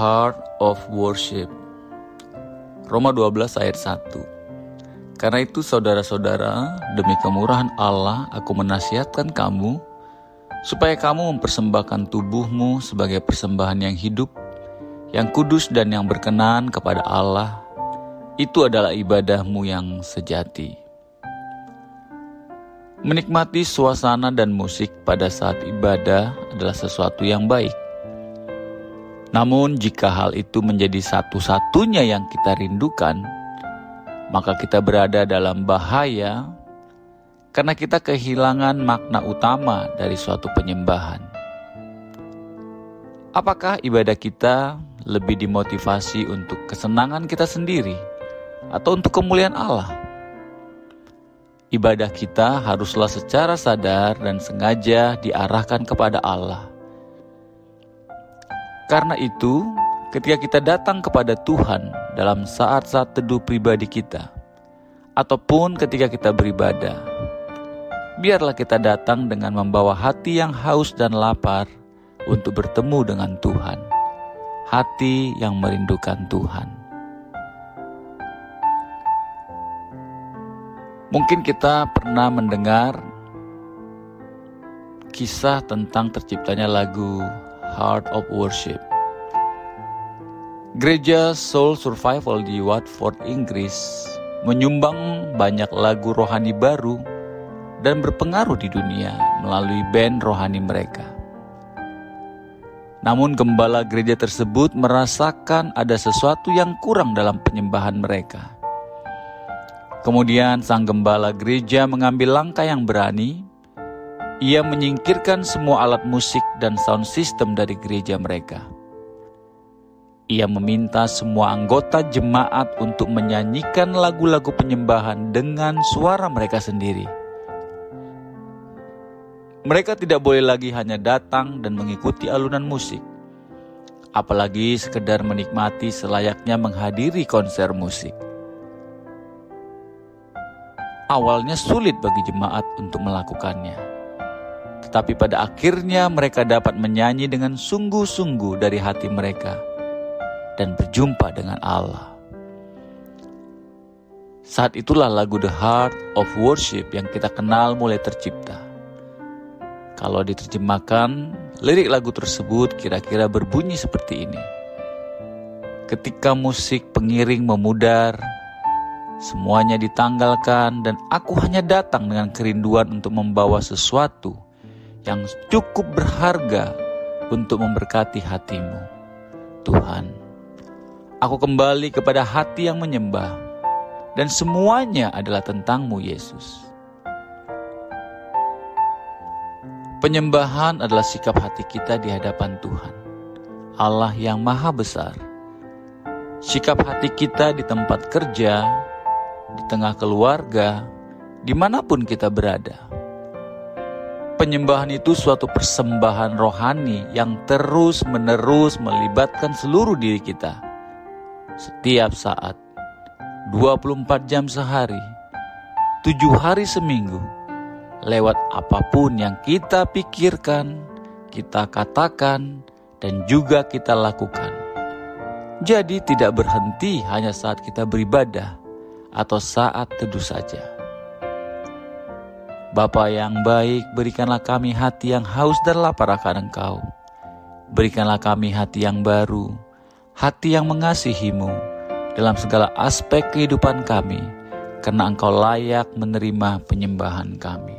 Heart of Worship Roma 12 ayat 1 Karena itu saudara-saudara, demi kemurahan Allah aku menasihatkan kamu supaya kamu mempersembahkan tubuhmu sebagai persembahan yang hidup, yang kudus dan yang berkenan kepada Allah. Itu adalah ibadahmu yang sejati. Menikmati suasana dan musik pada saat ibadah adalah sesuatu yang baik. Namun, jika hal itu menjadi satu-satunya yang kita rindukan, maka kita berada dalam bahaya karena kita kehilangan makna utama dari suatu penyembahan. Apakah ibadah kita lebih dimotivasi untuk kesenangan kita sendiri atau untuk kemuliaan Allah? Ibadah kita haruslah secara sadar dan sengaja diarahkan kepada Allah karena itu, ketika kita datang kepada Tuhan dalam saat-saat teduh pribadi kita, ataupun ketika kita beribadah, biarlah kita datang dengan membawa hati yang haus dan lapar untuk bertemu dengan Tuhan, hati yang merindukan Tuhan. Mungkin kita pernah mendengar kisah tentang terciptanya lagu Heart of Worship. Gereja Soul Survival di Watford, Inggris menyumbang banyak lagu rohani baru dan berpengaruh di dunia melalui band rohani mereka. Namun gembala gereja tersebut merasakan ada sesuatu yang kurang dalam penyembahan mereka. Kemudian sang gembala gereja mengambil langkah yang berani ia menyingkirkan semua alat musik dan sound system dari gereja mereka. Ia meminta semua anggota jemaat untuk menyanyikan lagu-lagu penyembahan dengan suara mereka sendiri. Mereka tidak boleh lagi hanya datang dan mengikuti alunan musik, apalagi sekedar menikmati selayaknya menghadiri konser musik. Awalnya sulit bagi jemaat untuk melakukannya tetapi pada akhirnya mereka dapat menyanyi dengan sungguh-sungguh dari hati mereka dan berjumpa dengan Allah. Saat itulah lagu The Heart of Worship yang kita kenal mulai tercipta. Kalau diterjemahkan, lirik lagu tersebut kira-kira berbunyi seperti ini. Ketika musik pengiring memudar, semuanya ditanggalkan dan aku hanya datang dengan kerinduan untuk membawa sesuatu yang cukup berharga untuk memberkati hatimu. Tuhan, aku kembali kepada hati yang menyembah, dan semuanya adalah tentangmu, Yesus. Penyembahan adalah sikap hati kita di hadapan Tuhan, Allah yang Maha Besar. Sikap hati kita di tempat kerja, di tengah keluarga, di mana pun kita berada penyembahan itu suatu persembahan rohani yang terus-menerus melibatkan seluruh diri kita. Setiap saat, 24 jam sehari, tujuh hari seminggu, lewat apa pun yang kita pikirkan, kita katakan, dan juga kita lakukan. Jadi tidak berhenti hanya saat kita beribadah atau saat teduh saja. Bapa yang baik, berikanlah kami hati yang haus dan lapar akan Engkau. Berikanlah kami hati yang baru, hati yang mengasihimu dalam segala aspek kehidupan kami, karena Engkau layak menerima penyembahan kami.